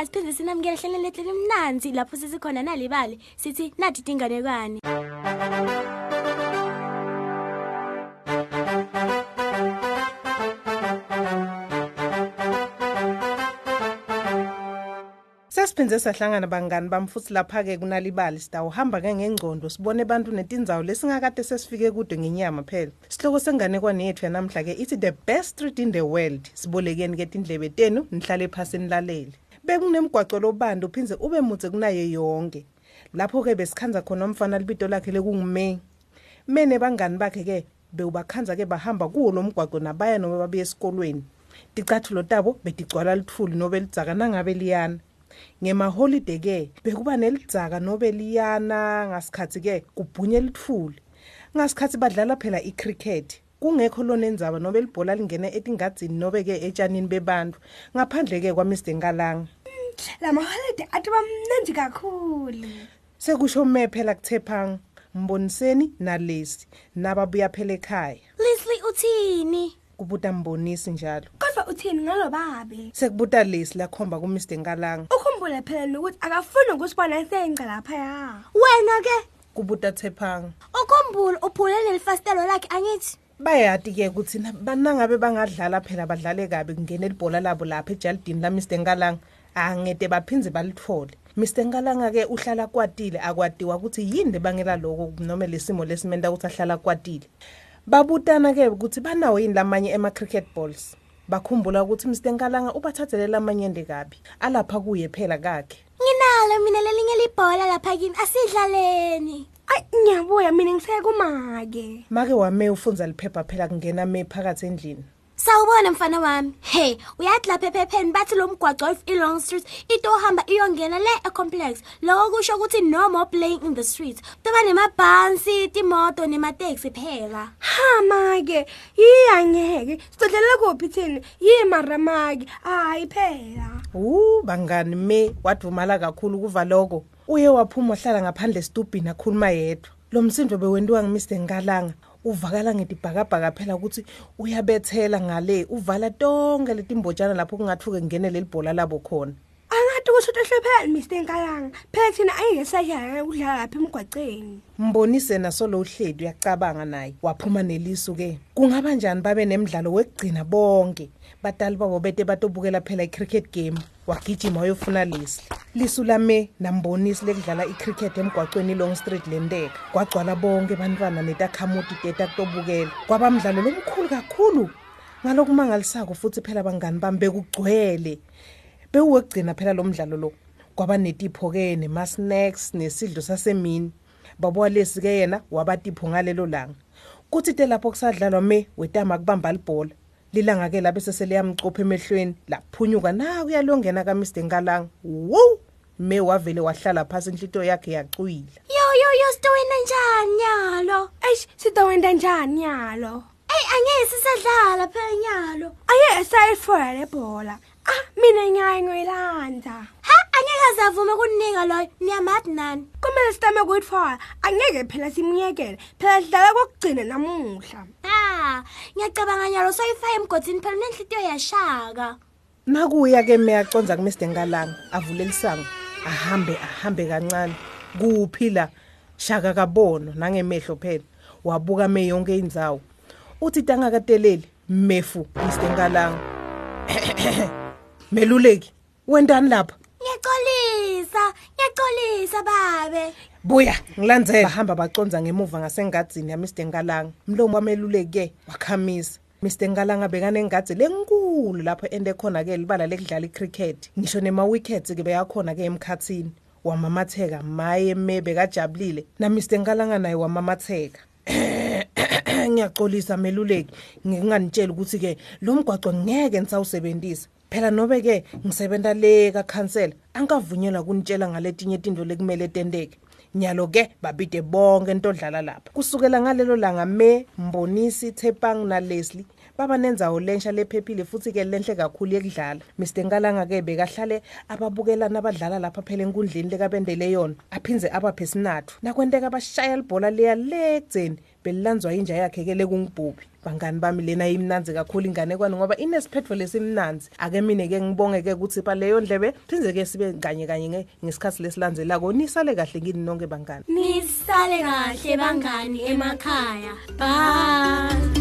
emakhaya siphinde sinamukele hleleni lethu elimnanzi lapho sesikhona nalibali sithi nathi tinganekwane Sesiphindze sahlangana bangani bami futhi lapha ke kunalibali sitawuhamba ke ngengcondo sibone abantu netindzawo lesingakade sesifike kude ngenyama phela. Sihloko senganekwane yethu yanamhla ke ithi the best street in the world. Sibolekeni ke tindlebe tenu nihlale phasi nilalele. Bekunemgwaco lobanda uphinze ube mutse kunayo yonke. Lapho ke besikhanza khona umfana libito lakhe lekungumey. Mene bangani bakhe ke bewubakhanza ke bahamba kuwo lo mgwaco nabaya noma babuye esikolweni. Ticathulo tabo betigcwala lithuli nobe lidzaka nangabe liyana. ngemaholide ke bekuba nelidzaka nobe liyana ngasikhathi ke kubhunye lithuli ngasikhathi badlala phela icricket kungekho lona endzaba nobe libhola lingene etingadzini nobe ke etshanini bebantu ngaphandle ke kwaMr Ngalanga lamaholide athi bamnandi kakhulu. Sekusho me phela kuthephanga mboniseni nalesi nababuya phela ekhaya. Leslie uthini? Kubuta mbonisi njalo. Kodwa uthini ngalo babe? Sekubuta lesi lakhomba kuMr Ngalanga ukhumbule phela nokuthi akafuni ukusibona senqa laphaya wena ke? Kubuta thephanga ukhumbule uphule nelifastelo lakhe angithi. Bayati ke ukuthi na- banangabe bangadlala phela badlale kabi kungena libhola labo lapha ejalidini la Mr Ngalanga angede baphinze balithole. Mr Ngalanga ke uhlala kwatile akwadiwa ukuthi yini lebangela lokho noma lesimo lesimenta ukuthi ahlala kwatile. Babutana ke ukuthi banawo yini lamanye ema cricket balls. Bakhumbula ukuthi Mr Ngalanga ubathathele lamanyende kabi. Alapha kuye phela kakhe. Nginalo mina lelinye libhola lapha kini asidlaleni. Ayi ngiyabuya mina ngisekumake make wame ufunza liphepha phela kungena me phakathi endlini. Sawubona mfana wami. Hey, uyathi lapha ephepheni bathi lo mgwaqo of Elong Street into ohamba iyongena le ecomplex. Lokho kusho ukuthi no more playing in the streets. Kuba nemabhansi, timoto nemateksi phela. ha make yiyangeke sidodlela kuphi thini yimaramake hayi phela Uh bangani me wadumala kakhulu kuva lokho. Uye waphuma wahlala ngaphandle stupini akhuluma yedwa. Lo msindo bewendiwa ngMr Ngalanga. Uvakala ngedibhakabhaka phela ukuthi uyabethela ngale uvala tonke letimbotshana lapho kungathuke ngene lelibhola labo khona. angathi kusho ukuthi hlephela Mr Nkalanga phela thina ayike sayaya ukudlala lapha emgwaqeni Mbonise naso lo uhledu uyacabanga naye. Waphuma nelisu ke. Kungaba njani babe nemidlalo wekugcina bonke. Batali babo bete batobukela phela icricket game. Wagijima wayofuna lesi. Lisu lame nambonisi lekudlala icricket emgwaqweni Long Street lenteka. Kwagcwala bonke bantwana netakhamuti teta kutobukela. Kwabamdlalo lomkhulu kakhulu. Ngalokumangalisako futhi phela bangani bami bekugcwele. bewuwekugcina phela lo mdlalo lo kwaba netipho ke nema-snacks nesidlo sasemini babo walesi ke yena wabatipho ngalelo langa kuthi te lapho kusadlalwa me wetama kubamba libhola lilanga ke labe seseliyamcopha emehlweni laphunyuka na uyalongena kaMr Ngalanga wo me wavele wahlala phansi inhlito yakhe yacuyila Yo yo yo sitowena njani nyalo? eish sidawenda njani yalo Ey angeke sisadlala phela nyalo. ayeke sayifora le bhola ah mina ngiyaye ngoyilanda Ha angeke azavuma kunika loyo. Niyamathi nani? kumele sitame kuyitfwala angeke phela simyekele. Phela sidlala kokugcina namuhla. Ah, ngiyacabanga nyalo soyifaya emgodini phela nenhlitiyo yashaka. nakuya ke me aconza kuMr Ngalanga avule lisango ahambe ahambe kancane. Kuphi la? Shaka kabono nangemehlo phela. Wabuka me yonke indzawo. Uthi tangakateleli mefu Mr Ngalanga. Meluleki wendani lapha? Ngiyaxolisa babe. buya ngilandzela. Bahamba baconza ngemuva ngasengadzini yaMr Ngalanga. Mlomo wameluleki ke wakhamisa. Mr Ngalanga bekanengadzi lenkulu lapho ende khona ke libala lekudlala icricket. Ngisho nema wickets ke beyakhona ke emkhatsini wamamatheka maye me bekajabulile. Na Mr Ngalanga naye wamamatheka. Ngiyaxolisa meluleki. Nginganitshela ukuthi ke lo mgwaqo ngeke nisawusebenzisa phela nobe ke ngisebenza le ka council angavunyelwa kunitshela ngaletinye izinto lekumele tenteke. Nyalo ke babide bonke entodlala lapha. Kusukela ngalelo langa me mbonisi thepang na Leslie baba nenzawo lensha lephephile futhi ke lenhle kakhulu yekudlala. Mr Ngalanga ke bekahlale ababukelana abadlala lapha phela enkundleni lekabendele yona aphinze abaphe sinathu nakwenteka bashaya libhola leya legceni belilandzwa inja yakhe ke lekungibhubhi bangani bami lena imnanzi kakhulu inganekwane ngoba inesiphetho lesimnanzi. Ake mine ke ngibonge-ke ukuthi pha leyo ndlebe phindze-ke sibe kanye kanye nge- ngesikhathi lesilandzelako nisale kahle ngini nonke bangani? Nisale kahle bangani emakhaya. Bye.